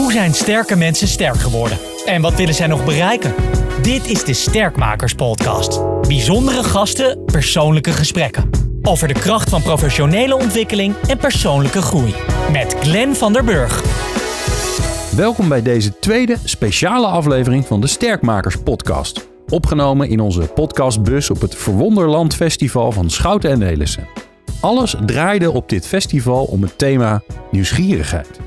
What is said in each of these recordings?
Hoe zijn sterke mensen sterk geworden? En wat willen zij nog bereiken? Dit is de Sterkmakers Podcast. Bijzondere gasten, persoonlijke gesprekken. Over de kracht van professionele ontwikkeling en persoonlijke groei. Met Glenn van der Burg. Welkom bij deze tweede speciale aflevering van de Sterkmakers Podcast. Opgenomen in onze podcastbus op het Verwonderland Festival van Schouten en Nelissen. Alles draaide op dit festival om het thema nieuwsgierigheid.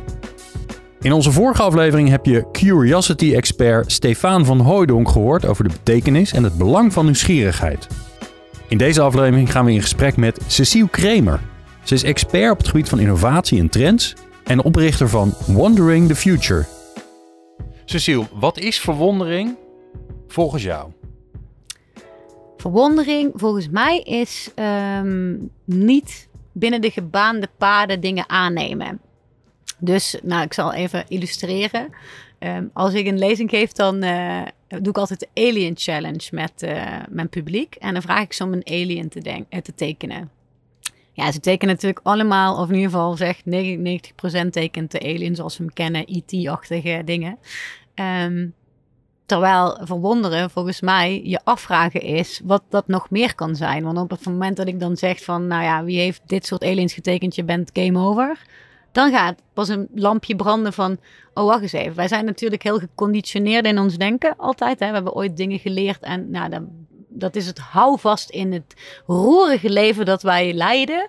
In onze vorige aflevering heb je Curiosity-expert Stefan van Hooijdonk gehoord over de betekenis en het belang van nieuwsgierigheid. In deze aflevering gaan we in gesprek met Cecile Kremer. Ze is expert op het gebied van innovatie en trends en oprichter van Wondering the Future. Cecile, wat is verwondering volgens jou? Verwondering volgens mij is ehm, niet binnen de gebaande paden dingen aannemen. Dus, nou, ik zal even illustreren. Ehm, als ik een lezing geef, dan eh, doe ik altijd de Alien Challenge met uh, mijn publiek. En dan vraag ik ze om een alien te, uh, te tekenen. Ja, ze tekenen natuurlijk allemaal, of in ieder geval zeg 99% tekent de alien zoals we hem kennen, IT-achtige dingen. Um, Terwijl verwonderen volgens mij je afvragen is wat dat nog meer kan zijn. Want op het moment dat ik dan zeg van, nou ja, wie heeft dit soort aliens getekend, je bent game over. Dan gaat pas een lampje branden van, oh wacht eens even. Wij zijn natuurlijk heel geconditioneerd in ons denken altijd. Hè? We hebben ooit dingen geleerd en nou, dan, dat is het houvast in het roerige leven dat wij leiden.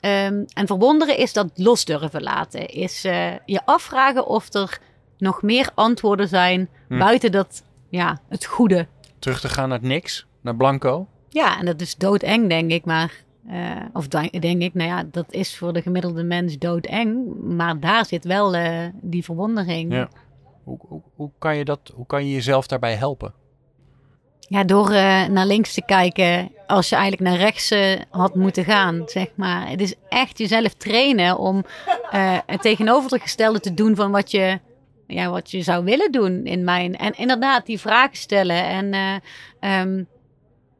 Um, en verwonderen is dat los durven laten. Is uh, je afvragen of er nog meer antwoorden zijn hm. buiten dat, ja, het goede. Terug te gaan naar niks, naar blanco? Ja, en dat is doodeng, denk ik. Maar, uh, of denk ik, nou ja, dat is voor de gemiddelde mens doodeng. Maar daar zit wel uh, die verwondering. Ja. Hoe, hoe, hoe, kan je dat, hoe kan je jezelf daarbij helpen? Ja, door uh, naar links te kijken als je eigenlijk naar rechts had moeten gaan, zeg maar. Het is echt jezelf trainen om het tegenovergestelde te doen van wat je ja, wat je zou willen doen in mijn. En inderdaad, die vragen stellen. En uh, um,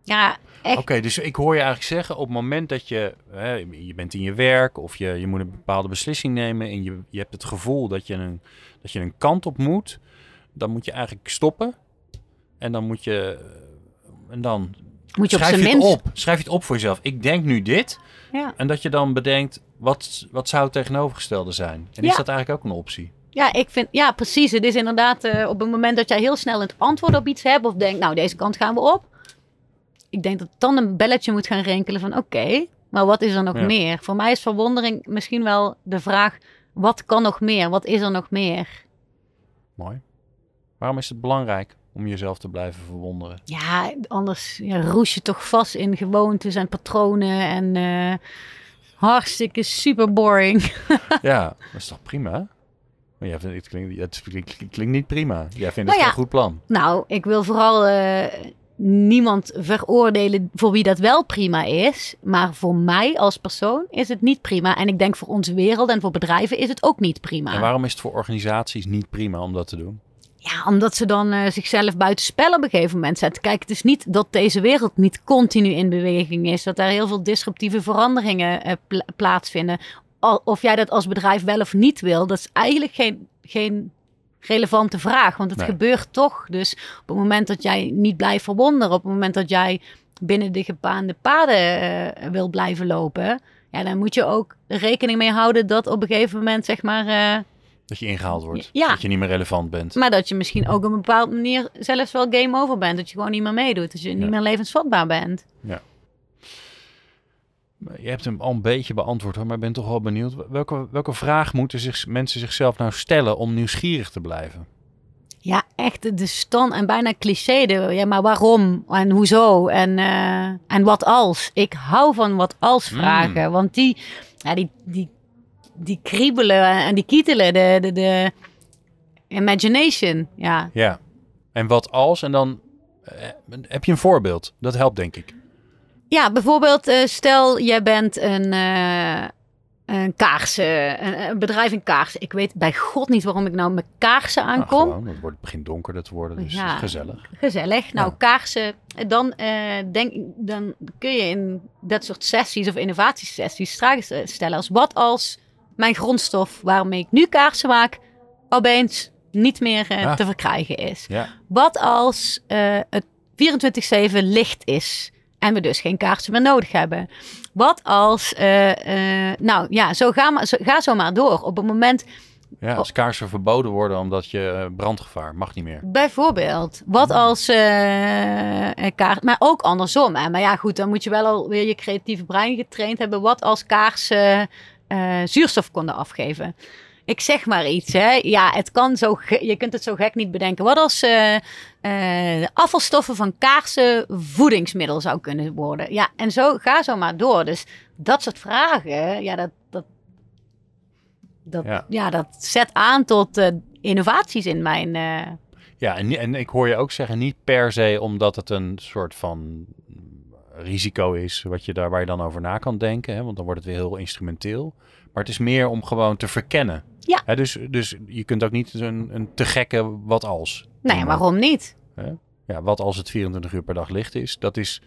ja, Oké, dus ik hoor je eigenlijk zeggen, op het moment dat je, hè, je bent in je werk of je, je moet een bepaalde beslissing nemen en je, je hebt het gevoel dat je, een, dat je een kant op moet, dan moet je eigenlijk stoppen. En dan moet je, en dan moet je schrijf op je het op. Schrijf je het op voor jezelf. Ik denk nu dit. Ja. En dat je dan bedenkt, wat, wat zou het tegenovergestelde zijn? En ja. is dat eigenlijk ook een optie? Ja, ik vind, ja, precies. Het is inderdaad uh, op het moment dat jij heel snel het antwoord op iets hebt of denkt, nou, deze kant gaan we op. Ik denk dat dan een belletje moet gaan rinkelen van, oké, okay, maar wat is er nog ja. meer? Voor mij is verwondering misschien wel de vraag, wat kan nog meer? Wat is er nog meer? Mooi. Waarom is het belangrijk om jezelf te blijven verwonderen? Ja, anders ja, roes je toch vast in gewoontes en patronen en uh, hartstikke super boring. ja, dat is toch prima? Maar ja, het klinkt, het klinkt, niet prima. Jij vindt nou het ja, een goed plan. Nou, ik wil vooral uh, niemand veroordelen voor wie dat wel prima is. Maar voor mij als persoon is het niet prima. En ik denk voor onze wereld en voor bedrijven is het ook niet prima. En waarom is het voor organisaties niet prima om dat te doen? Ja, omdat ze dan uh, zichzelf buiten spel op een gegeven moment zetten. Kijk, het is niet dat deze wereld niet continu in beweging is. Dat er heel veel disruptieve veranderingen uh, pl plaatsvinden of jij dat als bedrijf wel of niet wil, dat is eigenlijk geen, geen relevante vraag. Want het nee. gebeurt toch. Dus op het moment dat jij niet blijft verwonderen, op het moment dat jij binnen de gebaande paden uh, wil blijven lopen, ja, dan moet je ook rekening mee houden dat op een gegeven moment, zeg maar. Uh, dat je ingehaald wordt. Ja. Dat je niet meer relevant bent. Maar dat je misschien ook op een bepaalde manier zelfs wel game over bent. Dat je gewoon niet meer meedoet. Dat je ja. niet meer levensvatbaar bent. Ja. Je hebt hem al een beetje beantwoord, hoor, maar ik ben toch wel benieuwd. Welke, welke vraag moeten zich, mensen zichzelf nou stellen om nieuwsgierig te blijven? Ja, echt de stand en bijna cliché. De, ja, maar waarom en hoezo en, uh, en wat als? Ik hou van wat als vragen, mm. want die, ja, die, die, die kriebelen en die kietelen de, de, de imagination. Ja. ja, en wat als? En dan uh, heb je een voorbeeld? Dat helpt, denk ik. Ja, bijvoorbeeld uh, stel jij bent een, uh, een kaarsen, een, een, bedrijf in kaarsen. Ik weet bij god niet waarom ik nou met kaarsen nou, aankom. Nou, het wordt, begint donkerder te worden, dus ja, gezellig. Gezellig. Nou, ja. kaarsen, dan, uh, denk, dan kun je in dat soort sessies of innovatiesessies vragen stellen als wat als mijn grondstof waarmee ik nu kaarsen maak opeens niet meer eh, Ja. te verkrijgen is? Wat als eh, het 24-7 licht is en we dus geen kaarsen meer nodig hebben? Wat als, eh, eh, nou ja, zo ga, maar, zo, ga zo maar door. Op het moment, Ja, als kaarsen verboden worden omdat je eh, brandgevaar mag niet meer. bijvoorbeeld, wat als eh eh, kaart, maar ook andersom. Hè? Maar ja, goed, dan moet je wel alweer je creatieve brein getraind hebben. Wat als kaarsen zuurstof konden afgeven? Ik zeg maar iets, hè. Ja, het kan zo, je kunt het zo gek niet bedenken. Wat als de afvalstoffen van kaarsen voedingsmiddel zou kunnen worden? Ja, en zo ga zo maar door. Dus dat soort vragen, ja, dat, dat, dat, Ja. ja. dat zet aan tot eh, innovaties in mijn... eh, Ja, en, en ik hoor je ook zeggen, niet per se omdat het een soort van risico is wat je daar, waar je dan over na kan denken. Hè? Want dan wordt het weer heel instrumenteel. Maar het is meer om gewoon te verkennen. Ja. Hè, dus, dus je kunt ook niet een, een te gekke wat als. nou ja, waarom niet? Ja, wat als het 24 uur per dag licht is, dat is...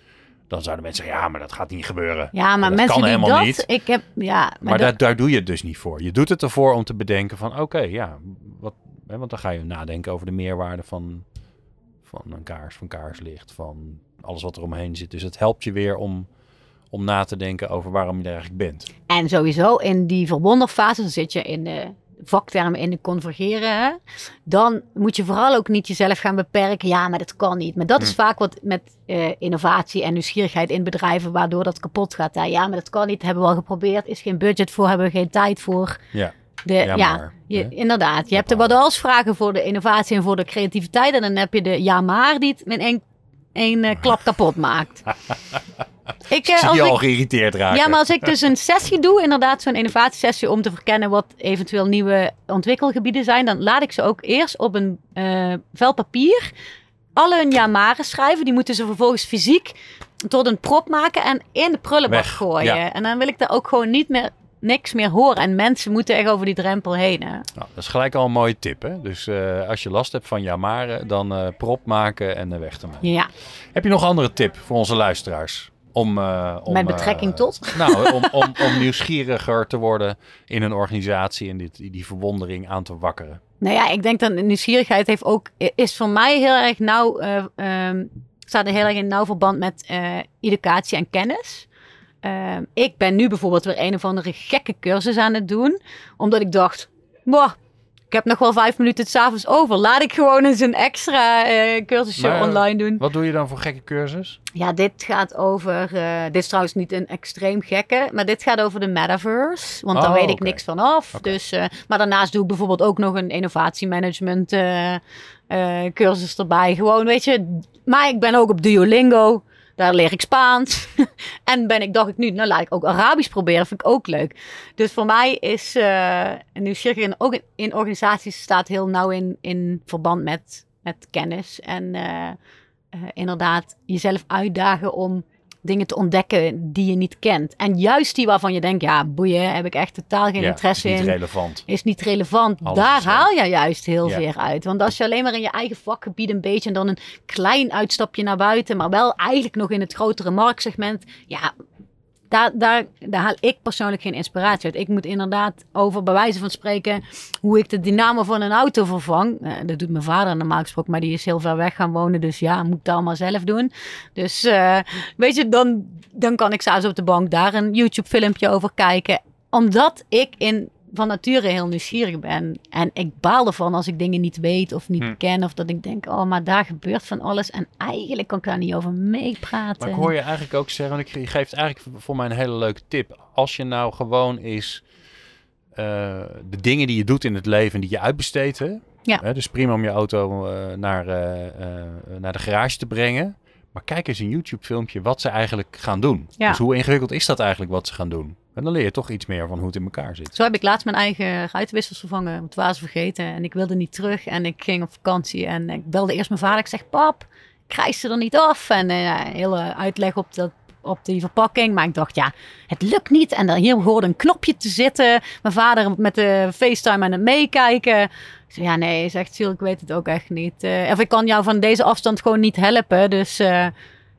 Dan zouden mensen zeggen, ja, maar dat gaat niet gebeuren. Ja, maar dat mensen kan helemaal dat... niet. Ik heb, ja, maar, Maar dat- daar, doe je het dus niet voor. Je doet het ervoor om te bedenken van, oké, ja, wat, hè, want dan ga je nadenken over de meerwaarde van, van een kaars, van kaarslicht, van alles wat er omheen zit. Dus het helpt je weer om, om na te denken over waarom je er eigenlijk bent. En sowieso in die verwonderfase, dan zit je in de vaktermen in convergeren. Hè? Dan moet je vooral ook niet jezelf gaan beperken. Ja, maar dat kan niet. Maar dat is Hm. vaak wat met eh, innovatie en nieuwsgierigheid in bedrijven, waardoor dat kapot gaat. hè. Ja, maar dat kan niet. Hebben we al geprobeerd. Is geen budget voor, hebben we geen tijd voor. Ja, De, ja, ja, maar. je, inderdaad. Je hebt de wat als vragen voor de innovatie en voor de creativiteit. En dan heb je de ja, maar die het met één, één eh, klap kapot maakt. Ik, Zie als je ik- al geïrriteerd raken. ja, maar als ik dus een sessie doe, inderdaad zo'n innovatiesessie om te verkennen wat eventueel nieuwe ontwikkelgebieden zijn, dan laat ik ze ook eerst op een eh vel papier alle hun ja-maren schrijven. Die moeten ze vervolgens fysiek tot een prop maken en in de prullenbak Weg, gooien. ja. En dan wil ik daar ook gewoon niet meer niks meer horen. En mensen moeten echt over die drempel heen. Hè? Nou, dat is gelijk al een mooie tip. Hè? Dus eh, als je last hebt van jamaren, dan eh, prop maken en eh, weg te maken. Ja, Heb je nog andere tip voor onze luisteraars? Om, eh, om, met betrekking tot. Nou, om, om, om nieuwsgieriger te worden in een organisatie en dit, die verwondering aan te wakkeren. Nou ja, ik denk dat nieuwsgierigheid heeft ook, is voor mij heel erg nauw, eh, ehm, staat er heel erg in nauw verband met educatie en kennis. Ehm, ik ben nu bijvoorbeeld weer een of andere gekke cursus aan het doen, omdat ik dacht, boah, ik heb nog wel vijf minuten s'avonds over. Laat ik gewoon eens een extra eh cursusje Maar- online doen. Wat doe je dan voor gekke cursus? Ja, dit gaat over. eh, dit is trouwens niet een extreem gekke, maar dit gaat over de metaverse. Want daar Oh, weet ik niks van af. Dus, eh, maar daarnaast doe ik bijvoorbeeld ook nog een innovatiemanagement eh, eh, cursus erbij. Gewoon, weet je. Maar ik ben ook op Duolingo. Daar leer ik Spaans. en ben ik, dacht ik nu, nou laat ik ook Arabisch proberen. Vind ik ook leuk. Dus voor mij is eh een nieuwsgierigheid ook in, in organisaties staat heel nauw in, in verband met, met kennis. En eh, eh, inderdaad jezelf uitdagen om dingen te ontdekken die je niet kent. En juist die waarvan je denkt, ja, boeien, heb ik echt totaal geen Ja, interesse is niet in. relevant. Is niet relevant. Alles Daar haal je juist heel Ja. veel uit. Want als je alleen maar in je eigen vakgebied een beetje en dan een klein uitstapje naar buiten, maar wel eigenlijk nog in het grotere marktsegment, ja, daar, haal ik persoonlijk geen inspiratie uit. Ik moet inderdaad over, bij wijze van spreken, hoe ik de dynamo van een auto vervang. Eh, dat doet mijn vader normaal gesproken, maar die is heel ver weg gaan wonen. Dus ja, moet ik dat allemaal zelf doen. Dus eh, weet je, dan, dan kan ik s'avonds op de bank daar een YouTube-filmpje over kijken. Omdat ik in, van nature heel nieuwsgierig ben. En ik baal ervan als ik dingen niet weet of niet Hm. ken. Of dat ik denk, oh, maar daar gebeurt van alles. En eigenlijk kan ik daar niet over meepraten. Maar ik hoor je eigenlijk ook zeggen, want ik geeft eigenlijk voor mij een hele leuke tip. Als je nou gewoon is eh, de dingen die je doet in het leven die je uitbesteedt. Hè? Ja. Hè, dus prima om je auto eh, naar, eh, naar de garage te brengen. Maar kijk eens een YouTube filmpje wat ze eigenlijk gaan doen. Ja. Dus hoe ingewikkeld is dat eigenlijk wat ze gaan doen? En dan leer je toch iets meer van hoe het in elkaar zit. Zo heb ik laatst mijn eigen ruitenwissers vervangen. Het ze vergeten. En ik wilde niet terug. En ik ging op vakantie. En ik belde eerst mijn vader. Ik zeg, pap, krijg ze er niet af? En een hele uitleg op, dat, op die verpakking. Maar ik dacht, ja, het lukt niet. En dan hier hoorde een knopje te zitten. Mijn vader met de FaceTime aan het meekijken. Ik zei, ja, nee, zegt Ziel, ik weet het ook echt niet. Eh, of ik kan jou van deze afstand gewoon niet helpen. Dus eh,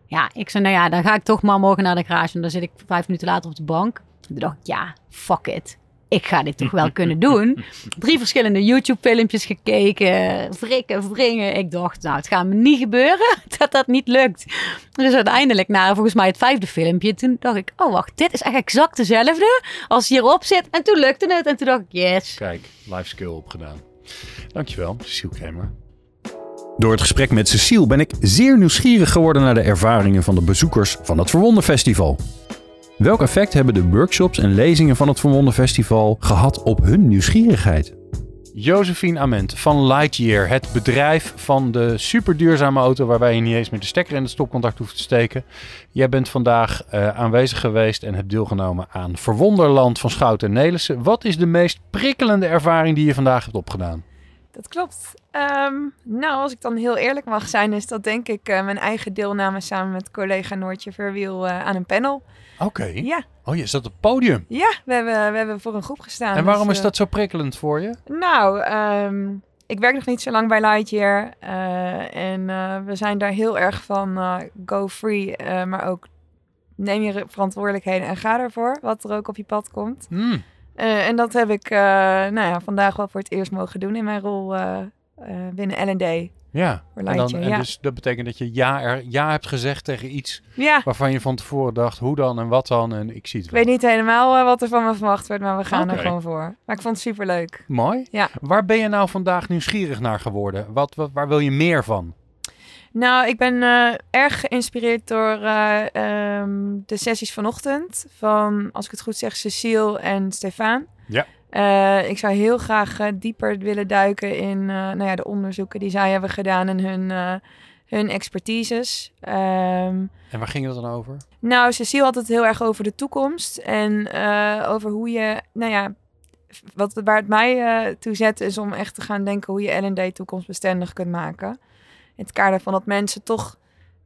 ja, ik zei, nou ja, dan ga ik toch maar morgen naar de garage. En dan zit ik vijf minuten later op de bank. En toen dacht ik, ja, fuck it. ik ga dit toch wel kunnen doen. Drie verschillende YouTube-filmpjes gekeken, wrikken, wringen. Ik dacht, nou, het gaat me niet gebeuren dat dat niet lukt. Dus uiteindelijk, na volgens mij het vijfde filmpje, toen dacht ik, oh wacht, dit is echt exact dezelfde als hierop zit. En toen lukte het en toen dacht ik, yes. Kijk, life skill opgedaan. Dankjewel, Cecile Kremer. Door het gesprek met Cecile ben ik zeer nieuwsgierig geworden naar de ervaringen van de bezoekers van het Verwonderfestival. Welk effect hebben de workshops en lezingen van het Verwonderfestival gehad op hun nieuwsgierigheid? Josephine Ament van Lightyear, het bedrijf van de superduurzame auto waarbij je niet eens met de stekker in het stopcontact hoeft te steken. Jij bent vandaag uh, aanwezig geweest en hebt deelgenomen aan Verwonderland van Schouten en Nelissen. Wat is de meest prikkelende ervaring die je vandaag hebt opgedaan? Dat klopt. Um, nou, als ik dan heel eerlijk mag zijn, is dat denk ik uh, mijn eigen deelname samen met collega Noortje Verwiel uh, aan een panel. Oké. Okay. Ja. Oh, je zat op het podium? Ja, we hebben, we hebben voor een groep gestaan. En waarom dus, is dat zo prikkelend voor je? Nou, um, ik werk nog niet zo lang bij Lightyear. Uh, en we zijn daar heel erg van go free, maar ook neem je verantwoordelijkheden en ga ervoor, wat er ook op je pad komt. Mm. Uh, en dat heb ik uh, nou ja, vandaag wel voor het eerst mogen doen in mijn rol uh, binnen L&D. Ja, en, dan, en ja. dus dat betekent dat je ja, er, ja hebt gezegd tegen iets ja. waarvan je van tevoren dacht, hoe dan en wat dan en ik zie het wel. Ik weet niet helemaal wat er van me verwacht wordt, maar we gaan okay. er gewoon voor. Maar ik vond het superleuk. Mooi. Ja. Waar ben je nou vandaag nieuwsgierig naar geworden? Wat, wat, waar wil je meer van? Nou, ik ben uh, erg geïnspireerd door uh, um, de sessies vanochtend van, als ik het goed zeg, Cecile en Stefan. Ja. Uh, ik zou heel graag dieper willen duiken in nou ja, de onderzoeken die zij hebben gedaan en hun, hun expertises. Um, en waar ging het dan over? Nou, Cecile had het heel erg over de toekomst en over hoe je, nou ja, wat, waar het mij toe zet is om echt te gaan denken hoe je L&D toekomstbestendig kunt maken in het kader van dat mensen toch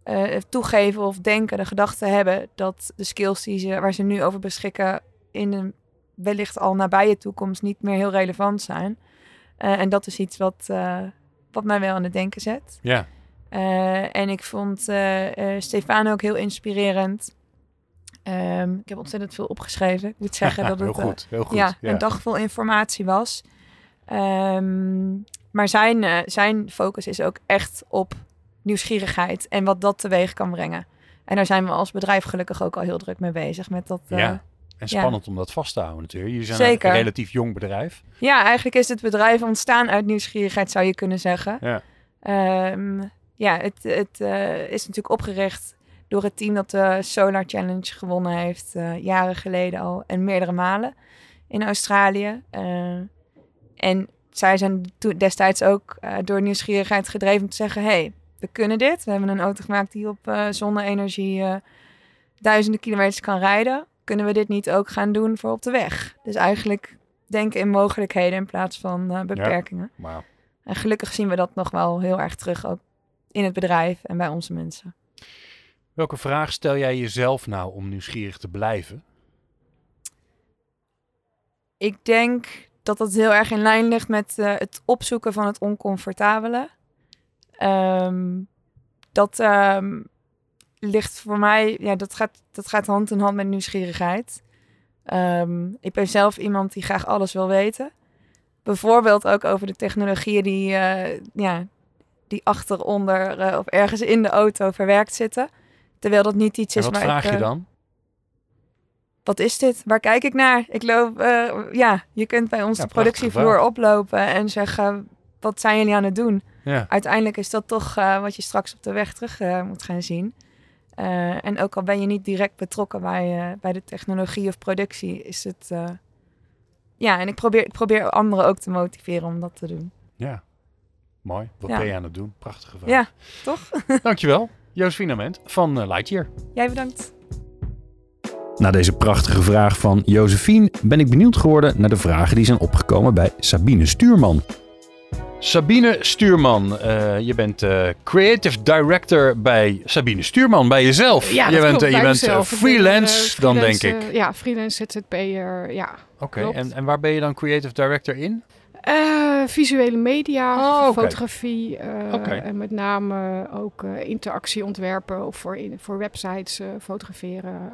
uh, toegeven of denken, de gedachte hebben dat de skills die ze, waar ze nu over beschikken in een wellicht al nabije toekomst niet meer heel relevant zijn. Uh, en dat is iets wat, uh, wat mij wel aan het denken zet. Ja. en ik vond Stefano ook heel inspirerend. Um, ik heb ontzettend veel opgeschreven. Ik moet zeggen dat heel het goed, heel goed. Ja, ja, een dag vol informatie was. Um, maar zijn, uh, zijn focus is ook echt op nieuwsgierigheid en wat dat teweeg kan brengen. En daar zijn we als bedrijf gelukkig ook al heel druk mee bezig. Met dat, uh, ja, en spannend ja. om dat vast te houden natuurlijk. Jullie zijn Zeker. een relatief jong bedrijf. Ja, eigenlijk is het bedrijf ontstaan uit nieuwsgierigheid, zou je kunnen zeggen. Ja, um, ja het, het uh, is natuurlijk opgericht door het team dat de Solar Challenge gewonnen heeft. jaren geleden al en meerdere malen in Australië. en zij zijn destijds ook uh, door nieuwsgierigheid gedreven om te zeggen: hey, we kunnen dit. We hebben een auto gemaakt die op uh, zonne-energie uh, duizenden kilometers kan rijden. Kunnen we dit niet ook gaan doen voor op de weg? Dus eigenlijk denken in mogelijkheden in plaats van beperkingen. Ja, wow. En gelukkig zien we dat nog wel heel erg terug ook in het bedrijf en bij onze mensen. Welke vraag stel jij jezelf nou om nieuwsgierig te blijven? Ik denk dat dat heel erg in lijn ligt met uh, het opzoeken van het oncomfortabele. Um, dat um, ligt voor mij, ja, dat gaat, dat gaat hand in hand met nieuwsgierigheid. Um, ik ben zelf iemand die graag alles wil weten. Bijvoorbeeld ook over de technologieën die, uh, ja, die achteronder uh, of ergens in de auto verwerkt zitten. Terwijl dat niet iets en is wat vraag ik, je dan? Wat is dit? Waar kijk ik naar? Ik loop, uh, ja, je kunt bij ons ja, de productievloer oplopen en zeggen, wat zijn jullie aan het doen? Ja. Uiteindelijk is dat toch uh, wat je straks op de weg terug uh, moet gaan zien. en ook al ben je niet direct betrokken bij, bij de technologie of productie, is het... ja, en ik probeer, ik probeer anderen ook te motiveren om dat te doen. Ja, mooi. Wat ja. ben je aan het doen? Prachtige vraag. Ja, toch? Dankjewel. Josephine Ament van Lightyear. Jij bedankt. Na deze prachtige vraag van Josephine ben ik benieuwd geworden naar de vragen die zijn opgekomen bij Sabine Stuurman. Sabine Stuurman, uh, je bent uh, creative director bij Sabine Stuurman, bij jezelf. Ja, je bent, klopt, je bent freelance, uh, dan denk ik. Ja, freelance ZZP'er, ja. Oké, okay, en, en waar ben je dan creative director in? Uh, visuele media, oh, okay. fotografie uh, okay. en met name ook uh, interactieontwerpen voor, in, voor websites fotograferen.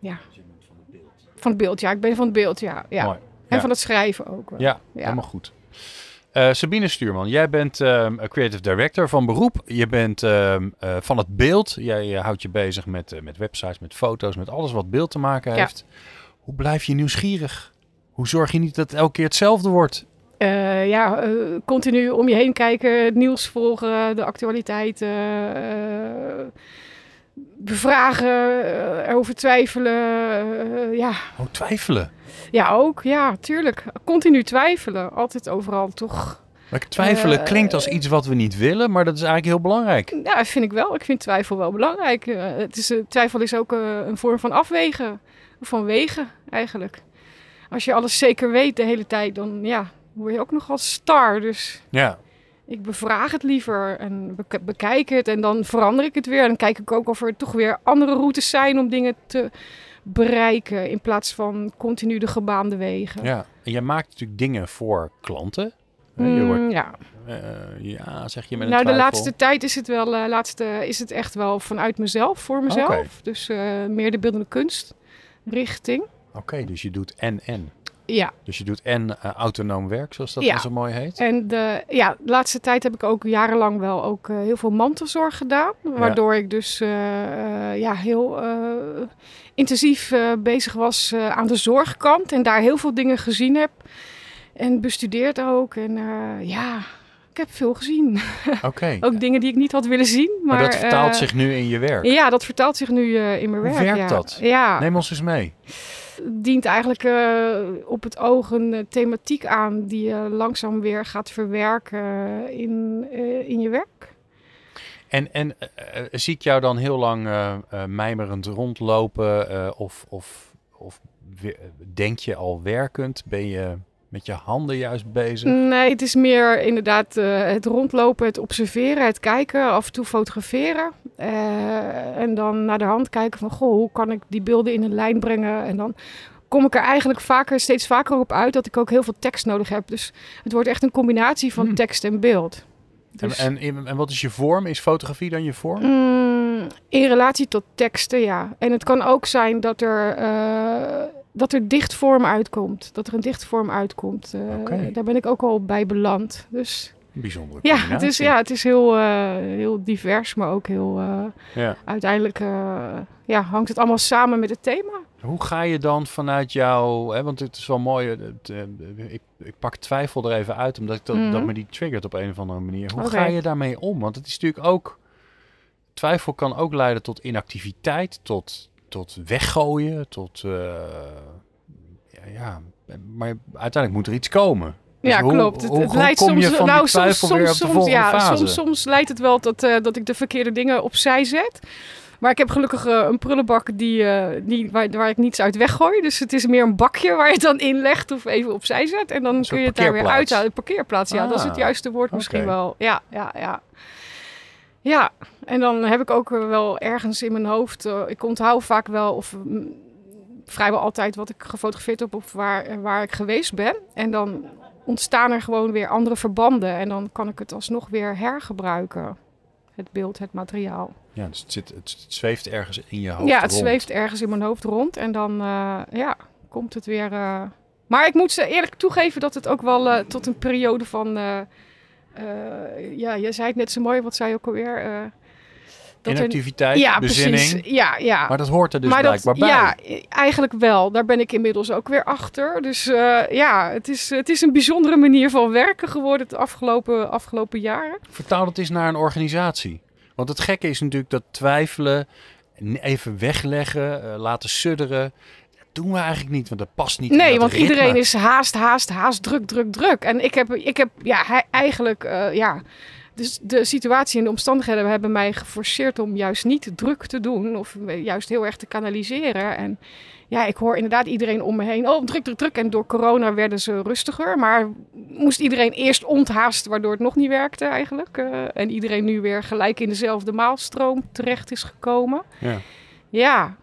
ja. Van het beeld, ja. Ik ben van het beeld, ja. ja. Mooi. En van het schrijven ook wel. Ja, helemaal goed. Eh, Sabine Stuurman, jij bent um, creative director van beroep. Je bent ehm, eh, van het beeld. Jij houdt je bezig met, met websites, met foto's, met alles wat beeld te maken heeft. Hoe blijf je nieuwsgierig? Hoe zorg je niet dat het elke keer hetzelfde wordt? Uh, ja, uh, continu om je heen kijken, het nieuws volgen, de actualiteiten, uh, bevragen, erover twijfelen. ja. Oh, twijfelen? Ja, ook. Ja, tuurlijk. Continu twijfelen. Altijd overal toch. Maar twijfelen klinkt als iets wat we niet willen, maar dat is eigenlijk heel belangrijk. Ja, vind ik wel. Ik vind twijfel wel belangrijk. het is, twijfel is ook een vorm van afwegen, van wegen eigenlijk. Als je alles zeker weet de hele tijd, dan ja, word je ook nogal star. Dus ja. ik bevraag het liever en bekijk het en dan verander ik het weer. En dan kijk ik ook of er toch weer andere routes zijn om dingen te bereiken in plaats van continu de gebaande wegen. Ja, en jij maakt natuurlijk dingen voor klanten. Mm, wordt, ja. Uh, ja, zeg je met Nou, de laatste tijd is het wel, uh, laatste is het echt wel vanuit mezelf, voor mezelf. Okay. Dus uh, meer de beeldende kunst richting. Oké, okay, dus je doet en-en. Ja. Dus je doet en uh, autonoom werk, zoals dat ja. zo mooi heet. En de, ja, de laatste tijd heb ik ook jarenlang wel ook uh, heel veel mantelzorg gedaan. Waardoor ja. ik dus uh, ja, heel intensief bezig was aan de zorgkant. En daar heel veel dingen gezien heb. En bestudeerd ook. En ja, ik heb veel gezien. Oké. ook dingen die ik niet had willen zien. Maar, maar dat vertaalt zich nu in je werk? Ja, dat vertaalt zich nu in mijn Hoe werk. werkt ja. dat? Ja. Neem ons eens mee dient eigenlijk uh, op het oog een uh, thematiek aan die je langzaam weer gaat verwerken in, uh, in je werk. En, en zie ik jou dan heel lang mijmerend rondlopen of, of, of denk je al werkend? Ben je met je handen juist bezig? Nee, het is meer inderdaad uh, het rondlopen, het observeren, het kijken, af en toe fotograferen. Uh, en dan naar de hand kijken van, goh, hoe kan ik die beelden in een lijn brengen? En dan kom ik er eigenlijk vaker, steeds vaker op uit dat ik ook heel veel tekst nodig heb. Dus het wordt echt een combinatie van hmm. tekst en beeld. Dus, en, en, en, wat is je vorm? Is fotografie dan je vorm? Mm, in relatie tot teksten, ja. En het kan ook zijn dat er, uh, dat er dichtvorm uitkomt. Dat er een dichtvorm uitkomt. Uh, okay. Daar ben ik ook al bij beland. Dus bijzondere ja, het is, ja, het is heel, uh, heel divers, maar ook heel... Uh, ja. Uiteindelijk uh, ja, hangt het allemaal samen met het thema. Hoe ga je dan vanuit jou... Hè, want het is wel mooi, het, ik, ik, pak twijfel er even uit... omdat dat, mm. dat me die triggert op een of andere manier. Hoe okay. ga je daarmee om? Want het is natuurlijk ook... Twijfel kan ook leiden tot inactiviteit, tot, tot weggooien, tot... ja, ja, maar uiteindelijk moet er iets komen. Dus ja, hoe, klopt. Het, hoe, het leidt soms, nou, soms, soms, soms, ja, soms, soms leidt het wel tot, uh, dat ik de verkeerde dingen opzij zet. Maar ik heb gelukkig uh, een prullenbak die, uh, die, waar, waar ik niets uit weggooi. Dus het is meer een bakje waar je het dan in legt of even opzij zet. En dan kun je het daar weer uithalen. Parkeerplaats, ja. Ah, dat is het juiste woord misschien wel. Ja, ja, ja. Ja, en dan heb ik ook wel ergens in mijn hoofd... uh, ik onthoud vaak wel of mm, vrijwel altijd wat ik gefotografeerd heb... of waar, waar ik geweest ben. En dan ontstaan er gewoon weer andere verbanden. En dan kan ik het alsnog weer hergebruiken. Het beeld, het materiaal. Ja, dus het, zit, het, zweeft ergens in je hoofd Ja, het rond. zweeft ergens in mijn hoofd rond. En dan uh, ja, komt het weer... Uh... Maar ik moet ze eerlijk toegeven dat het ook wel uh, tot een periode van... ja, je zei het net zo mooi, wat zei je ook alweer? Uh, Inactiviteit, ja, bezinning. Precies. Ja, ja. Maar dat hoort er dus maar blijkbaar dat, bij. Ja, eigenlijk wel. Daar ben ik inmiddels ook weer achter. Dus uh, ja, het is, het is een bijzondere manier van werken geworden het afgelopen, afgelopen jaren. Vertaal het eens naar een organisatie. Want het gekke is natuurlijk dat twijfelen, even wegleggen, uh, laten sudderen. Dat doen we eigenlijk niet, want dat past niet. Nee, in dat want ritme. iedereen is haast, haast, haast, druk, druk, druk. En ik heb, ik heb ja, eigenlijk, uh, ja... Dus de situatie en de omstandigheden hebben mij geforceerd om juist niet druk te doen. Of juist heel erg te kanaliseren. En ja, ik hoor inderdaad iedereen om me heen. Oh, druk, druk, druk. En door corona werden ze rustiger. Maar moest iedereen eerst onthaast, waardoor het nog niet werkte eigenlijk. Uh, en iedereen nu weer gelijk in dezelfde maalstroom terecht is gekomen. Ja. Ja,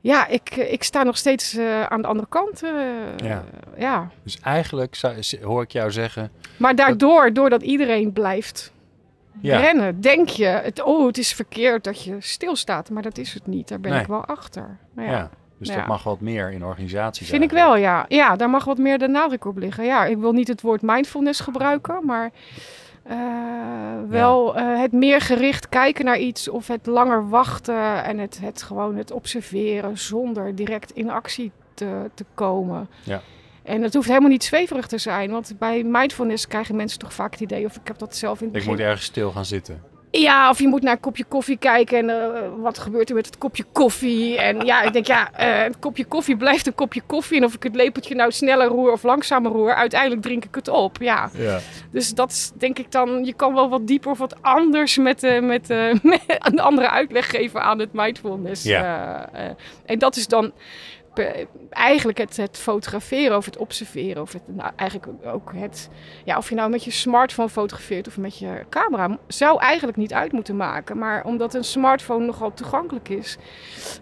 ja, ik, ik sta nog steeds uh, aan de andere kant. Uh, ja. ja. Dus eigenlijk zou, hoor ik jou zeggen. Maar daardoor, dat... doordat iedereen blijft ja. rennen, denk je, het, oh, het is verkeerd dat je stilstaat. Maar dat is het niet. Daar ben Nee. ik wel achter. Nou ja. Ja. Dus dat mag wat meer in organisaties. Vind ik wel, ja. Ja, daar mag wat meer de nadruk op liggen. Ja, ik wil niet het woord mindfulness gebruiken, maar eh, wel eh, het meer gericht kijken naar iets of het langer wachten en het, het gewoon het observeren zonder direct in actie te, te komen. Ja. En het hoeft helemaal niet zweverig te zijn, want bij mindfulness krijgen mensen toch vaak het idee, of ik heb dat zelf in het Ik begin moet ergens stil gaan zitten. Ja, of je moet naar een kopje koffie kijken en eh, wat gebeurt er met het kopje koffie. En ja, ik denk ja, eh een kopje koffie blijft een kopje koffie. En of ik het lepeltje nou sneller roer of langzamer roer, uiteindelijk drink ik het op. Ja, Ja. dus dat is denk ik dan, je kan wel wat dieper of wat anders met, eh, met, met een andere uitleg geven aan het mindfulness. Ja. En dat is dan eigenlijk het, het fotograferen of het observeren. Of het, nou, eigenlijk ook het, ja, of je nou met je smartphone fotografeert of met je camera, zou eigenlijk niet uit moeten maken. Maar omdat een smartphone nogal toegankelijk is,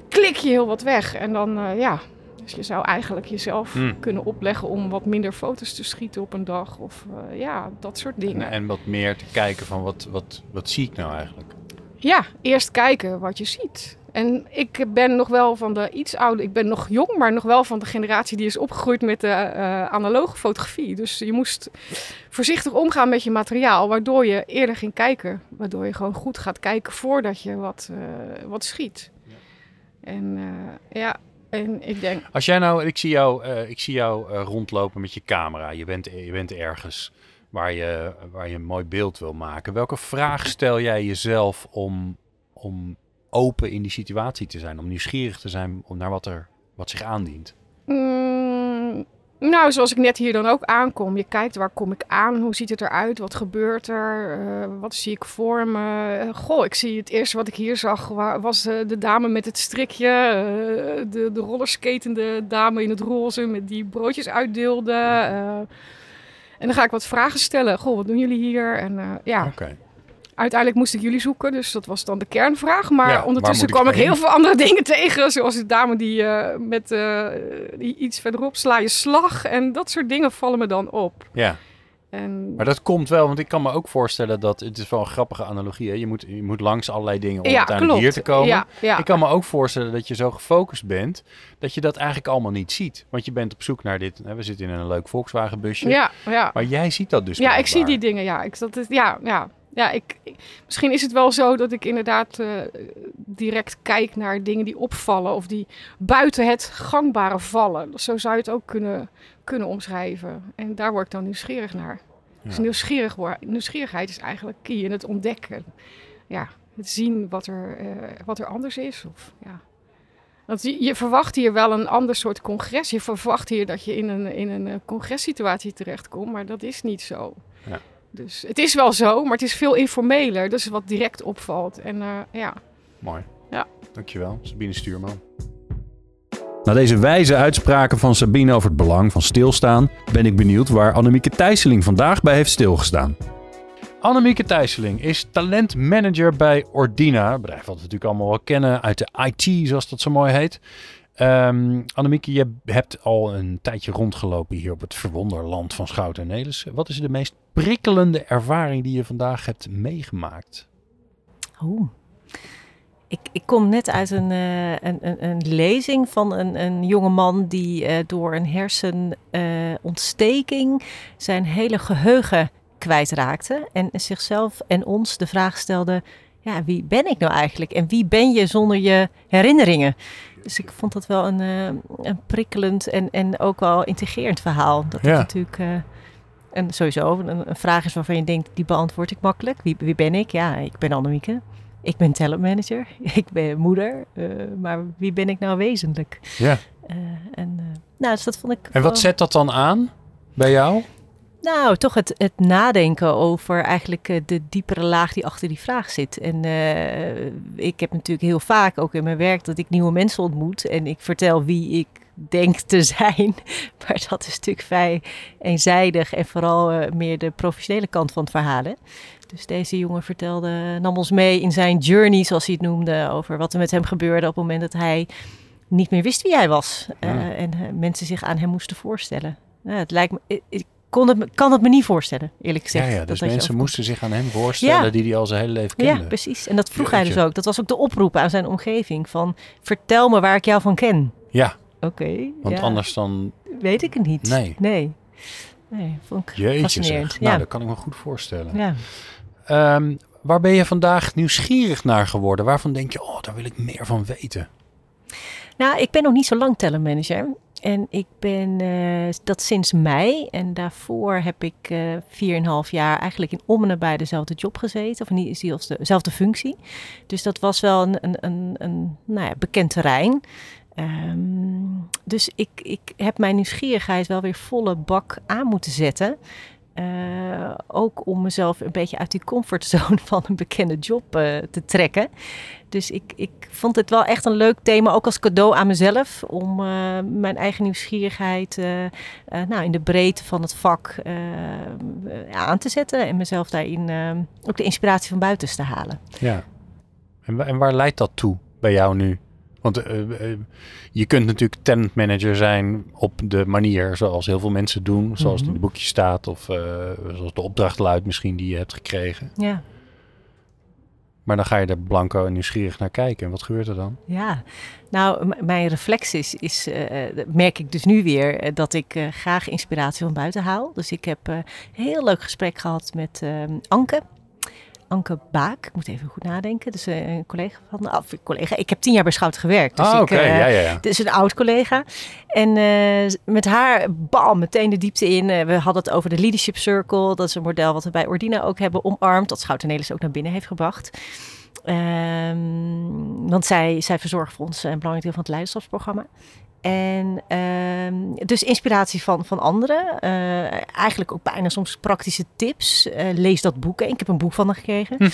klik je heel wat weg. En dan, eh, ja, dus je zou eigenlijk jezelf Hmm. kunnen opleggen om wat minder foto's te schieten op een dag. Of eh, ja, dat soort dingen. En wat meer te kijken van wat, wat, wat zie ik nou eigenlijk? Ja, eerst kijken wat je ziet. En ik ben nog wel van de iets ouder, ik ben nog jong, maar nog wel van de generatie die is opgegroeid met de eh, analoge fotografie. Dus je moest voorzichtig omgaan met je materiaal, waardoor je eerder ging kijken. Waardoor je gewoon goed gaat kijken voordat je wat, eh, wat schiet. En eh, ja, en ik denk, Als jij nou, ik zie jou, ik zie jou rondlopen met je camera. Je bent, je bent ergens waar je, waar je een mooi beeld wil maken. Welke vraag stel jij jezelf om, om open in die situatie te zijn? Om nieuwsgierig te zijn om naar wat, er, wat zich aandient? Mm, nou, zoals ik net hier dan ook aankom. Je kijkt waar kom ik aan, hoe ziet het eruit, wat gebeurt er, eh, wat zie ik voor me. Goh, ik zie het eerste wat ik hier zag wa- was eh, de dame met het strikje, eh, de, de rollerskatende dame in het roze met die broodjes uitdeelde. eh. en dan ga ik wat vragen stellen. Goh, wat doen jullie hier? En ja, Oké. Uiteindelijk moest ik jullie zoeken, dus dat was dan de kernvraag. Maar Ja, ondertussen ik kwam ik heel veel andere dingen tegen. Zoals die dame die eh, met eh, die iets verderop sla je slag. En dat soort dingen vallen me dan op. Ja, En maar dat komt wel, want ik kan me ook voorstellen dat het is wel een grappige analogie. Hè? Je, moet, je moet langs allerlei dingen om ja, uiteindelijk hier te komen. Ja, ja. Ik kan me ook voorstellen dat je zo gefocust bent, dat je dat eigenlijk allemaal niet ziet. Want je bent op zoek naar dit. Hè, we zitten in een leuk Volkswagen busje. ja, ja. Maar jij ziet dat dus ja, ik zie die dingen. Ja, ik, dat is, ja, ja. Ja, ik, ik- misschien is het wel zo dat ik inderdaad eh, direct kijk naar dingen die opvallen of die buiten het gangbare vallen. Zo zou je het ook kunnen, kunnen omschrijven. En daar word ik dan nieuwsgierig naar. Dus Ja. nieuwsgierig wor- nieuwsgierigheid is eigenlijk key in het ontdekken. Ja, het zien wat er, eh, wat er anders is. Of, ja. Want je, je verwacht hier wel een ander soort congres. Je verwacht hier dat je in een, in een eh, congressituatie terechtkomt, maar dat is niet zo. Ja. Dus het is wel zo, maar het is veel informeler. Dus wat direct opvalt. En eh, ja, Mooi. Ja. Dankjewel, Sabine Stuurman. Na deze wijze uitspraken van Sabine over het belang van stilstaan, ben ik benieuwd waar Annemieke Thijsseling vandaag bij heeft stilgestaan. Annemieke Thijsseling is talentmanager bij Ordina, een bedrijf wat we natuurlijk allemaal wel kennen uit de IT, zoals dat zo mooi heet. Ehm Annemieke, je hebt al een tijdje rondgelopen hier op het verwonderland van Schouten en Nelissen. Wat is de meest prikkelende ervaring die je vandaag hebt meegemaakt? Oeh. Ik, ik kom net uit een, eh, een, een, lezing van een, een jonge man die eh, door een hersenontsteking zijn hele geheugen kwijtraakte. En zichzelf en ons de vraag stelde: ja, wie ben ik nou eigenlijk? En wie ben je zonder je herinneringen? Dus ik vond dat wel een, eh, een prikkelend en, en ook wel integrerend verhaal. Dat Ja. het natuurlijk. eh, en sowieso een, een vraag is waarvan je denkt, die beantwoord ik makkelijk. Wie, wie ben ik? Ja, ik ben Annemieke. Ik ben talentmanager. Ik ben moeder. eh, maar wie ben ik nou wezenlijk? Ja. En, nou, dus dat vond ik. En wat wel- zet dat dan aan bij jou? Nou, toch het, het nadenken over eigenlijk eh, de diepere laag die achter die vraag zit. En eh, ik heb natuurlijk heel vaak ook in mijn werk dat ik nieuwe mensen ontmoet. En ik vertel wie ik denk te zijn. Maar dat is natuurlijk vrij eenzijdig en vooral eh, meer de professionele kant van het verhaal. hè. Dus deze jongen vertelde, nam ons mee in zijn journey, zoals hij het noemde, over wat er met hem gebeurde op het moment dat hij niet meer wist wie hij was. Ja. en mensen zich aan hem moesten voorstellen. Nou, het lijkt me, ik kon het, kan het me niet voorstellen, eerlijk gezegd. ja, dus mensen overkomt. moesten zich aan hem voorstellen Ja. die hij al zijn hele leven kende. Ja, precies. En dat vroeg hij dus ook. Dat was ook de oproep aan zijn omgeving van vertel me waar ik jou van ken. Ja, Oké. want ja. anders dan... Weet ik het niet. Nee. Nee. Nee, vond ik Jeetje zeg. Nou, dat kan ik me goed voorstellen. ja. Ehm, waar ben je vandaag nieuwsgierig naar geworden? Waarvan denk je, oh, daar wil ik meer van weten? Nou, ik ben nog niet zo lang talentmanager. En ik ben eh, dat sinds mei. En daarvoor heb ik eh 4,5 jaar eigenlijk in om en nabij dezelfde job gezeten. Of niet dezelfde, dezelfde functie. Dus dat was wel een, een, een, een nou ja, bekend terrein. Ehm, dus ik, ik heb mijn nieuwsgierigheid wel weer volle bak aan moeten zetten. Eh, ook om mezelf een beetje uit die comfortzone van een bekende job eh, te trekken. Dus ik, ik vond het wel echt een leuk thema, ook als cadeau aan mezelf, om eh, mijn eigen nieuwsgierigheid nou, in de breedte van het vak aan te zetten en mezelf daarin ook de inspiratie van buiten te halen. Ja. En, en waar leidt dat toe bij jou nu? Want eh, eh, je kunt natuurlijk talentmanager zijn op de manier zoals heel veel mensen doen. Zoals het in de boekjes staat. Of eh, zoals de opdracht luidt misschien die je hebt gekregen. Ja. Maar dan ga je er blanco en nieuwsgierig naar kijken. En wat gebeurt er dan? Ja, nou, m- mijn reflex is, is dat merk ik dus nu weer, dat ik graag inspiratie van buiten haal. Dus ik heb een heel leuk gesprek gehad met ehm, Anke. Anke Baak, ik moet even goed nadenken. Dus een collega van, of een collega. Ik heb tien jaar bij Schout gewerkt. Dus ik, oké. ja, ja, ja. het is een oud collega. En eh, met haar, bam, meteen de diepte in. We hadden het over de Leadership Circle. Dat is een model wat we bij Ordina ook hebben omarmd. Dat Schouten Nelis ook naar binnen heeft gebracht. Ehm, want zij, zij verzorgt voor ons een belangrijk deel van het leiderschapsprogramma. En ehm, dus inspiratie van, van anderen. Eh, eigenlijk ook bijna soms praktische tips. Eh, lees dat boek. Ik heb een boek van haar gekregen. Hm.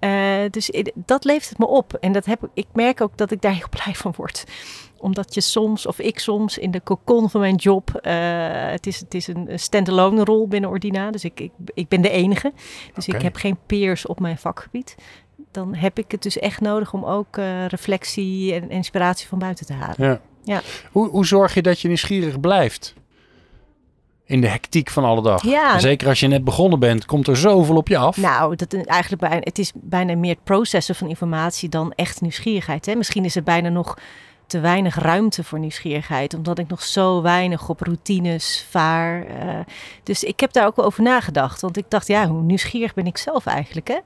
Eh, dus dat levert het me op. En dat heb, ik- merk ook dat ik daar heel blij van word omdat je soms, of ik soms, in de cocon van mijn job. het, is, het is een standalone rol binnen Ordina. Dus ik, ik, ik ben de enige. Dus ik heb geen peers op mijn vakgebied. Dan heb ik het dus echt nodig om ook eh, reflectie en inspiratie van buiten te halen. Ja. Ja. Hoe, hoe zorg je dat je nieuwsgierig blijft? In de hectiek van alle dag. Ja. Zeker als je net begonnen bent, komt er zoveel op je af. Nou, dat is eigenlijk bijna, het is bijna meer het processen van informatie dan echt nieuwsgierigheid. Hè? Misschien is er bijna nog te weinig ruimte voor nieuwsgierigheid, omdat ik nog zo weinig op routines vaar. eh. dus ik heb daar ook wel over nagedacht, want ik dacht, ja, hoe nieuwsgierig ben ik zelf eigenlijk? Hè?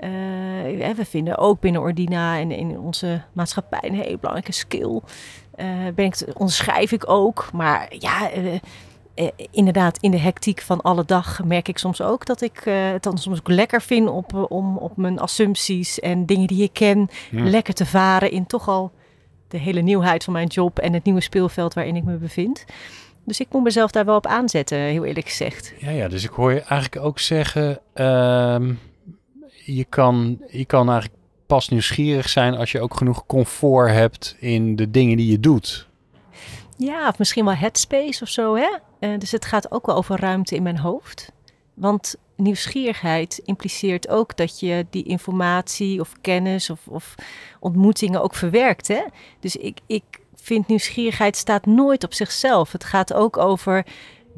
Eh, we vinden ook binnen Ordina en in onze maatschappij een hele belangrijke skill. Eh, ben ik, onderschrijf ik ook, maar ja. eh, inderdaad, in de hectiek van alle dag merk ik soms ook dat ik het dan soms ook lekker vind op, om op mijn assumpties en dingen die ik ken lekker te varen in toch al de hele nieuwheid van mijn job en het nieuwe speelveld waarin ik me bevind. Dus ik moet mezelf daar wel op aanzetten, heel eerlijk gezegd. Ja, ja, dus ik hoor je eigenlijk ook zeggen, ehm, je, kan, je kan eigenlijk pas nieuwsgierig zijn als je ook genoeg comfort hebt in de dingen die je doet. Ja, of misschien wel headspace of zo, hè? Eh, dus het gaat ook wel over ruimte in mijn hoofd. Want nieuwsgierigheid impliceert ook dat je die informatie of kennis of, of ontmoetingen ook verwerkt, hè? Dus ik, ik vind nieuwsgierigheid staat nooit op zichzelf. Het gaat ook over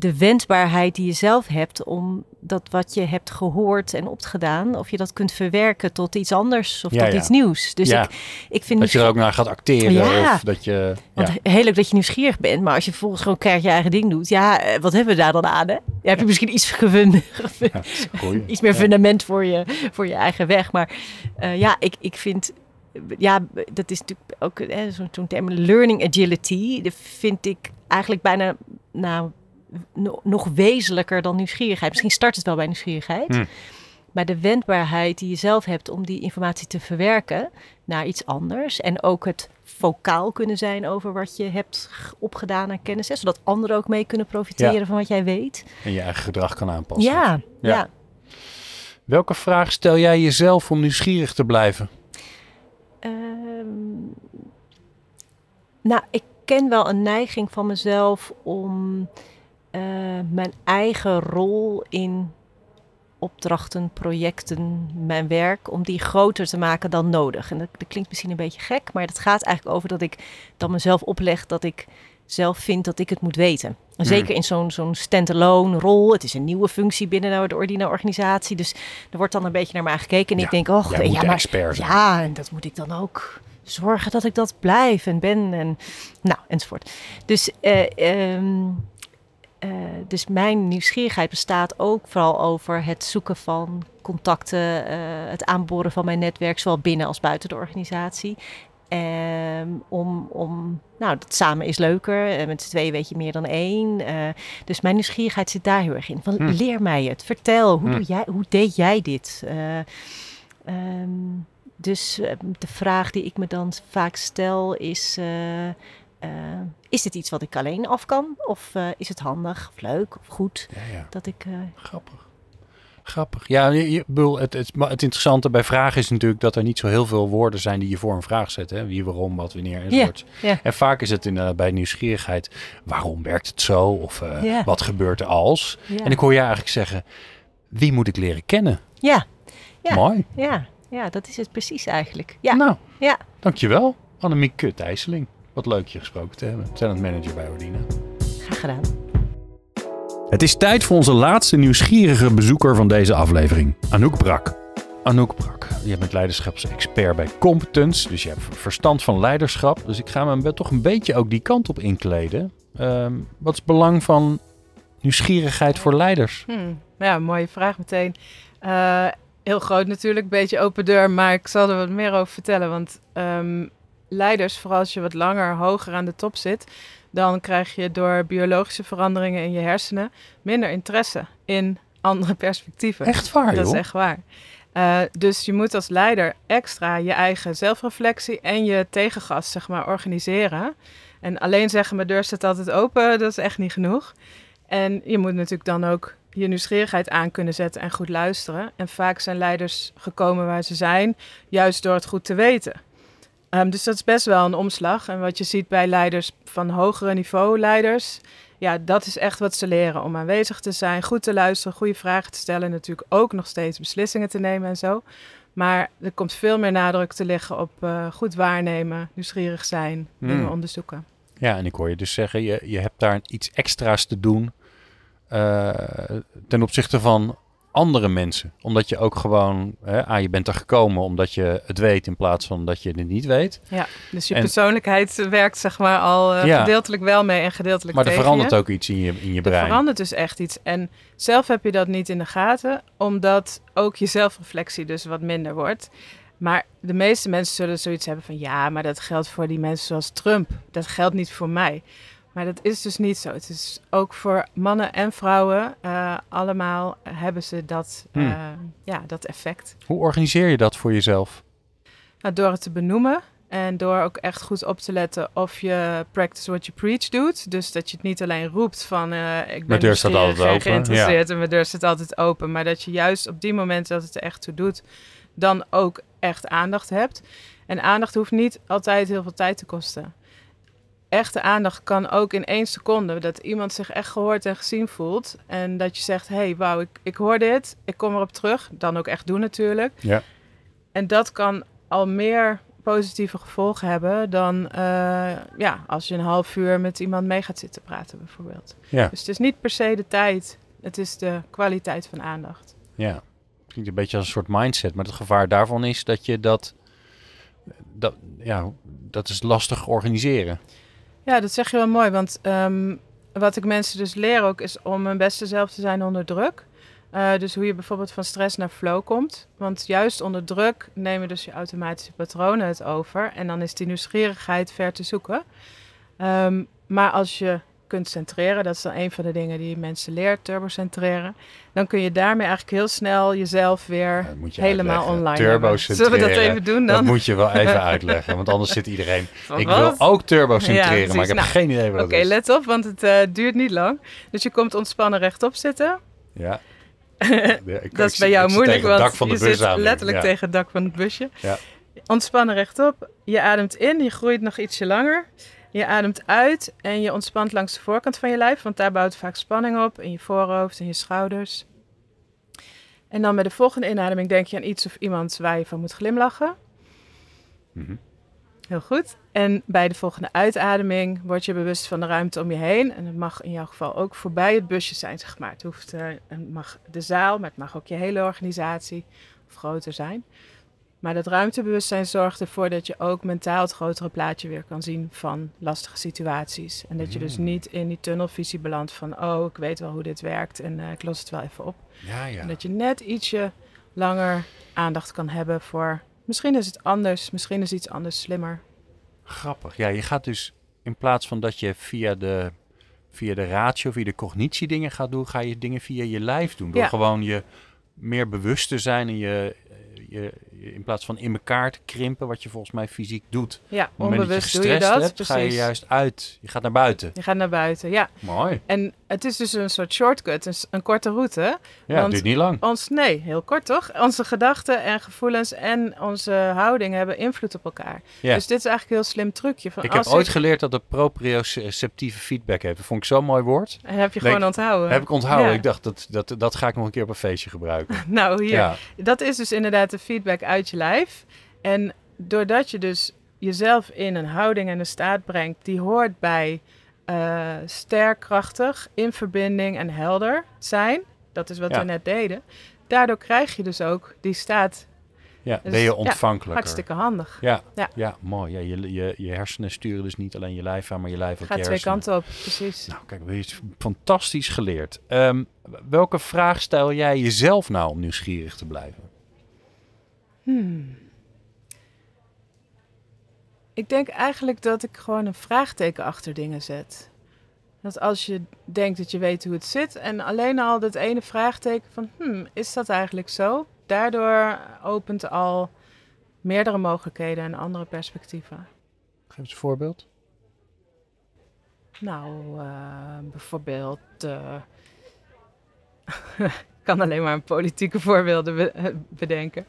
de wendbaarheid die je zelf hebt om dat wat je hebt gehoord en opgedaan, of je dat kunt verwerken tot iets anders of Ja, tot ja. iets nieuws. Dus ja, ik, ik vind dat je er ook naar gaat acteren Ja. of dat je... want heel leuk dat je nieuwsgierig bent, maar als je vervolgens gewoon keihard je eigen ding doet, ja, eh, wat hebben we daar dan aan? Hè? Heb je misschien iets gevonden, iets meer fundament voor je, voor je eigen weg. Maar eh, ja, ik, ik vind, ja, dat is natuurlijk ook zo'n zo'n term, learning agility. Dat vind ik eigenlijk bijna, nou, no- nog wezenlijker dan nieuwsgierigheid. Misschien start het wel bij nieuwsgierigheid. Hm. Maar de wendbaarheid die je zelf hebt om die informatie te verwerken naar iets anders. En ook het vocaal kunnen zijn over wat je hebt opgedaan aan kennis. Hè, zodat anderen ook mee kunnen profiteren Ja. van wat jij weet. En je eigen gedrag kan aanpassen. Ja, Ja. ja. Welke vraag stel jij jezelf om nieuwsgierig te blijven? Ehm, nou, ik ken wel een neiging van mezelf om eh, mijn eigen rol in opdrachten, projecten, mijn werk, om die groter te maken dan nodig. En dat, dat klinkt misschien een beetje gek, maar het gaat eigenlijk over dat ik dan mezelf opleg dat ik zelf vind dat ik het moet weten. En Hmm. zeker in zo'n zo'n standalone rol. Het is een nieuwe functie binnen nou de Ordina organisatie. Dus er wordt dan een beetje naar mij gekeken. En Ja, ik denk, oh, ja, de maar expert zijn. ja, en dat moet ik dan ook zorgen dat ik dat blijf en ben en nou, enzovoort. Dus, eh, ehm, eh, dus mijn nieuwsgierigheid bestaat ook vooral over het zoeken van contacten, eh, het aanboren van mijn netwerk, zowel binnen als buiten de organisatie. Ehm, om, om, nou, dat samen is leuker. En met z'n tweeën weet je meer dan één. Eh, dus mijn nieuwsgierigheid zit daar heel erg in. Van, Hm. Leer mij het. Vertel, hoe, Hm. doe jij, hoe deed jij dit? Eh, ehm, dus eh, de vraag die ik me dan vaak stel is... eh, is dit iets wat ik alleen af kan? Of eh, is het handig of leuk of goed Ja, ja. dat ik... eh, Grappig. Grappig. Ja, je, je, bedoel, het, het, het interessante bij vragen is natuurlijk dat er niet zo heel veel woorden zijn die je voor een vraag zetten. Hè? Wie, waarom, wat, wanneer enzovoort. ja. En vaak is het inderdaad bij nieuwsgierigheid, waarom werkt het zo? Of Ja. wat gebeurt er als? En ik hoor je eigenlijk zeggen, wie moet ik leren kennen? ja, Ja. Mooi. ja, ja, dat is het precies eigenlijk. Ja, Nou, ja. dankjewel. Annemiek Kut-IJsseling. Wat leuk je gesproken te hebben. Talent manager bij Ordina. graag gedaan. Het is tijd voor onze laatste nieuwsgierige bezoeker van deze aflevering, Anouk Brak. Anouk Brak, je bent leiderschapsexpert bij Competence, dus je hebt verstand van leiderschap. Dus ik ga me toch een beetje ook die kant op inkleden. Ehm, wat is het belang van nieuwsgierigheid voor leiders? Hmm, ja, mooie vraag meteen. Eh, heel groot natuurlijk, beetje open deur, maar ik zal er wat meer over vertellen. Want ehm, leiders, vooral als je wat langer, hoger aan de top zit, dan krijg je door biologische veranderingen in je hersenen minder interesse in andere perspectieven. Echt waar, Dat is joh? echt waar. Eh, dus je moet als leider extra je eigen zelfreflectie en je tegengas, zeg maar, organiseren. En alleen zeggen, mijn deur staat altijd open, dat is echt niet genoeg. En je moet natuurlijk dan ook je nieuwsgierigheid aan kunnen zetten en goed luisteren. En vaak zijn leiders gekomen waar ze zijn, juist door het goed te weten. Ehm, dus dat is best wel een omslag. En wat je ziet bij leiders van hogere niveau leiders, ja, dat is echt wat ze leren. Om aanwezig te zijn, goed te luisteren, goede vragen te stellen. En natuurlijk ook nog steeds beslissingen te nemen en zo. Maar er komt veel meer nadruk te liggen op eh, goed waarnemen, nieuwsgierig zijn, Hmm. dingen onderzoeken. Ja, en ik hoor je dus zeggen, je, je hebt daar iets extra's te doen eh, ten opzichte van andere mensen. Omdat je ook gewoon, hè, ah, je bent er gekomen omdat je het weet in plaats van dat je het niet weet. Ja, dus je En- persoonlijkheid werkt zeg maar al eh, Ja. gedeeltelijk wel mee en gedeeltelijk Maar er tegen verandert je. ook iets in je, in je Er brein. verandert dus echt iets. En zelf heb je dat niet in de gaten, omdat ook je zelfreflectie dus wat minder wordt. Maar de meeste mensen zullen zoiets hebben van ja, maar dat geldt voor die mensen zoals Trump. Dat geldt niet voor mij. Maar dat is dus niet zo. Het is ook voor mannen en vrouwen. eh, allemaal hebben ze dat, Hmm. eh, ja, dat effect. Hoe organiseer je dat voor jezelf? Nou, door het te benoemen en door ook echt goed op te letten of je practice what you preach doet. Dus dat je het niet alleen roept van eh ik ben deur staat altijd en open, geïnteresseerd en mijn deur staat altijd open. Maar dat je juist op die momenten dat het er echt toe doet, dan ook echt aandacht hebt. En aandacht hoeft niet altijd heel veel tijd te kosten. Echte aandacht kan ook in één seconde. Dat iemand zich echt gehoord en gezien voelt. En dat je zegt, hé, hey, wauw, ik, ik hoor dit. Ik kom erop terug. Dan ook echt doen natuurlijk. Ja. En dat kan al meer positieve gevolgen hebben dan eh, ja, als je een half uur met iemand mee gaat zitten praten bijvoorbeeld. Ja. Dus het is niet per se de tijd, het is de kwaliteit van aandacht. Ja, klinkt een beetje als een soort mindset. Maar het gevaar daarvan is dat je dat, dat ja, dat is lastig organiseren. Ja, dat zeg je wel mooi, want ehm, wat ik mensen dus leer ook is om hun beste zelf te zijn onder druk. Eh, dus hoe je bijvoorbeeld van stress naar flow komt. Want juist onder druk nemen dus je automatische patronen het over. En dan is die nieuwsgierigheid ver te zoeken. Ehm, maar als je kunt centreren, dat is dan een van de dingen die je mensen leert, turbocentreren. Dan kun je daarmee eigenlijk heel snel jezelf weer Dat je helemaal uitleggen. online. Zullen we dat even doen Dat dan? moet je wel even uitleggen, want anders zit iedereen... Van ik wat? wil ook turbo centreren, Ja, maar ik heb Nou, geen idee wat Oké, dat is. let op, want het eh, duurt niet lang. Dus je komt ontspannen rechtop zitten. Ja. Ja, ik- dat is bij jou moeilijk, want dak van de je bus zit aan letterlijk Ja. tegen het dak van het busje. Ja. Ontspannen rechtop. Je ademt in, je groeit nog ietsje langer. Je ademt uit en je ontspant langs de voorkant van je lijf, want daar bouwt vaak spanning op in je voorhoofd en je schouders. En dan bij de volgende inademing denk je aan iets of iemand waar je van moet glimlachen. Mhm. Heel goed. En bij de volgende uitademing word je bewust van de ruimte om je heen. En het mag in jouw geval ook voorbij het busje zijn, zeg maar. Het, hoeft, het mag de zaal, maar het mag ook je hele organisatie of groter zijn. Maar dat ruimtebewustzijn zorgt ervoor dat je ook mentaal het grotere plaatje weer kan zien van lastige situaties. En dat je dus Mm. niet in die tunnelvisie belandt van, oh, ik weet wel hoe dit werkt en eh, ik los het wel even op. Ja, ja. En dat je net ietsje langer aandacht kan hebben voor, misschien is het anders, misschien is iets anders slimmer. Grappig. Ja, je gaat dus in plaats van dat je via de, via de ratio, via de cognitie dingen gaat doen, ga je dingen via je lijf doen. Door Ja. gewoon je meer bewust te zijn en je, je- in plaats van in elkaar te krimpen, wat je volgens mij fysiek doet. Ja, moment dat onbewust je doe je dat. hebt, ga je juist uit. Je gaat naar buiten. Je gaat naar buiten, ja. Mooi. En het is dus een soort shortcut, een, een korte route. Ja, Want- het duurt niet lang. Ons, nee, heel kort toch? Onze gedachten en gevoelens en onze houding hebben invloed op elkaar. Ja. Dus dit is eigenlijk een heel slim trucje. Van Ik heb ooit geleerd dat het proprioceptieve feedback heeft. Dat vond ik zo'n mooi woord. En heb je Denk- gewoon onthouden. heb ik onthouden. Ja. Ik dacht, dat, dat, dat ga ik nog een keer op een feestje gebruiken. Nou, hier. Ja. Dat is dus inderdaad de feedback uit je lijf. En doordat je dus jezelf in een houding en een staat brengt die hoort bij eh, sterk, krachtig, in verbinding en helder zijn. Dat is wat Ja. we net deden. Daardoor krijg je dus ook die staat Ja, Dus, ben je ja, ontvankelijker. hartstikke handig. Ja, ja. Ja. mooi. Ja, je, je, je hersenen sturen dus niet alleen je lijf aan, maar je lijf ook Gaat je twee kanten op, precies. Nou, kijk, we hebben iets fantastisch geleerd. Ehm, welke vraag stel jij jezelf nou om nieuwsgierig te blijven? Hmm. Ik denk eigenlijk dat ik gewoon een vraagteken achter dingen zet. Dat als je denkt dat je weet hoe het zit en alleen al dat ene vraagteken van, hmm, is dat eigenlijk zo? Daardoor opent al meerdere mogelijkheden en andere perspectieven. Geef eens een voorbeeld. Nou, eh, bijvoorbeeld. eh, ik kan alleen maar een politieke voorbeelden be- bedenken.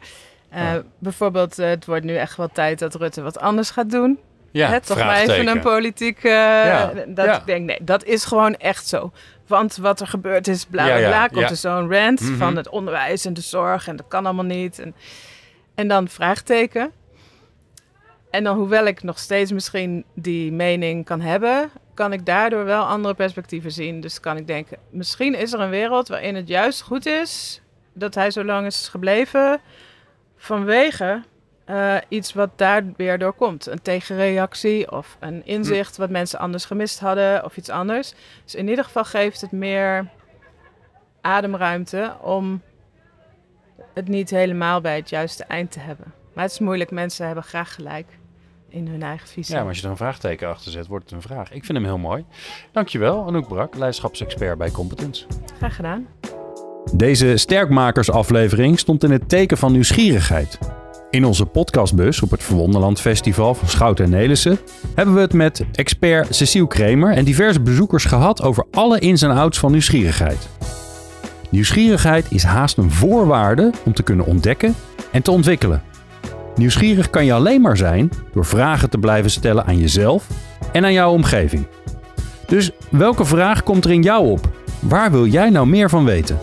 Eh. Bijvoorbeeld, eh, het wordt nu echt wel tijd dat Rutte wat anders gaat doen. Ja, Hè, toch maar even een politiek. Ja, Dat ja. ik denk, nee, dat is gewoon echt zo. Want wat er gebeurd is, bla bla Ja, ja, bla, komt er zo'n rant Mhm. van het onderwijs en de zorg en dat kan allemaal niet. En, en dan vraagteken. En dan, hoewel ik nog steeds misschien die mening kan hebben, kan ik daardoor wel andere perspectieven zien. Dus kan ik denken, misschien is er een wereld waarin het juist goed is dat hij zo lang is gebleven vanwege eh, iets wat daar weer door komt. Een tegenreactie of een inzicht wat mensen anders gemist hadden of iets anders. Dus in ieder geval geeft het meer ademruimte om het niet helemaal bij het juiste eind te hebben. Maar het is moeilijk, mensen hebben graag gelijk in hun eigen visie. Ja, maar als je er een vraagteken achter zet, wordt het een vraag. Ik vind hem heel mooi. Dankjewel, Anouk Brak, leiderschapsexpert bij Competence. Graag gedaan. Deze Sterkmakersaflevering stond in het teken van nieuwsgierigheid. In onze podcastbus op het Verwonderland Festival van Schouten en Nelissen hebben we het met expert Cecile Kremer en diverse bezoekers gehad over alle ins en outs van nieuwsgierigheid. Nieuwsgierigheid is haast een voorwaarde om te kunnen ontdekken en te ontwikkelen. Nieuwsgierig kan je alleen maar zijn door vragen te blijven stellen aan jezelf en aan jouw omgeving. Dus welke vraag komt er in jou op? Waar wil jij nou meer van weten?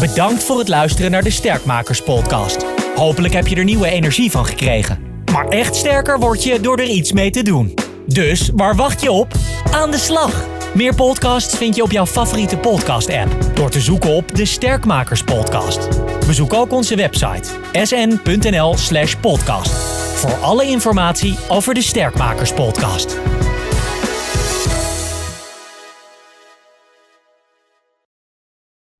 Bedankt voor het luisteren naar de Sterkmakers podcast. Hopelijk heb je er nieuwe energie van gekregen. Maar echt sterker word je door er iets mee te doen. Dus waar wacht je op? Aan de slag! Meer podcasts vind je op jouw favoriete podcast-app door te zoeken op de Sterkmakers podcast. Bezoek ook onze website sn.nl/podcast voor alle informatie over de Sterkmakers podcast.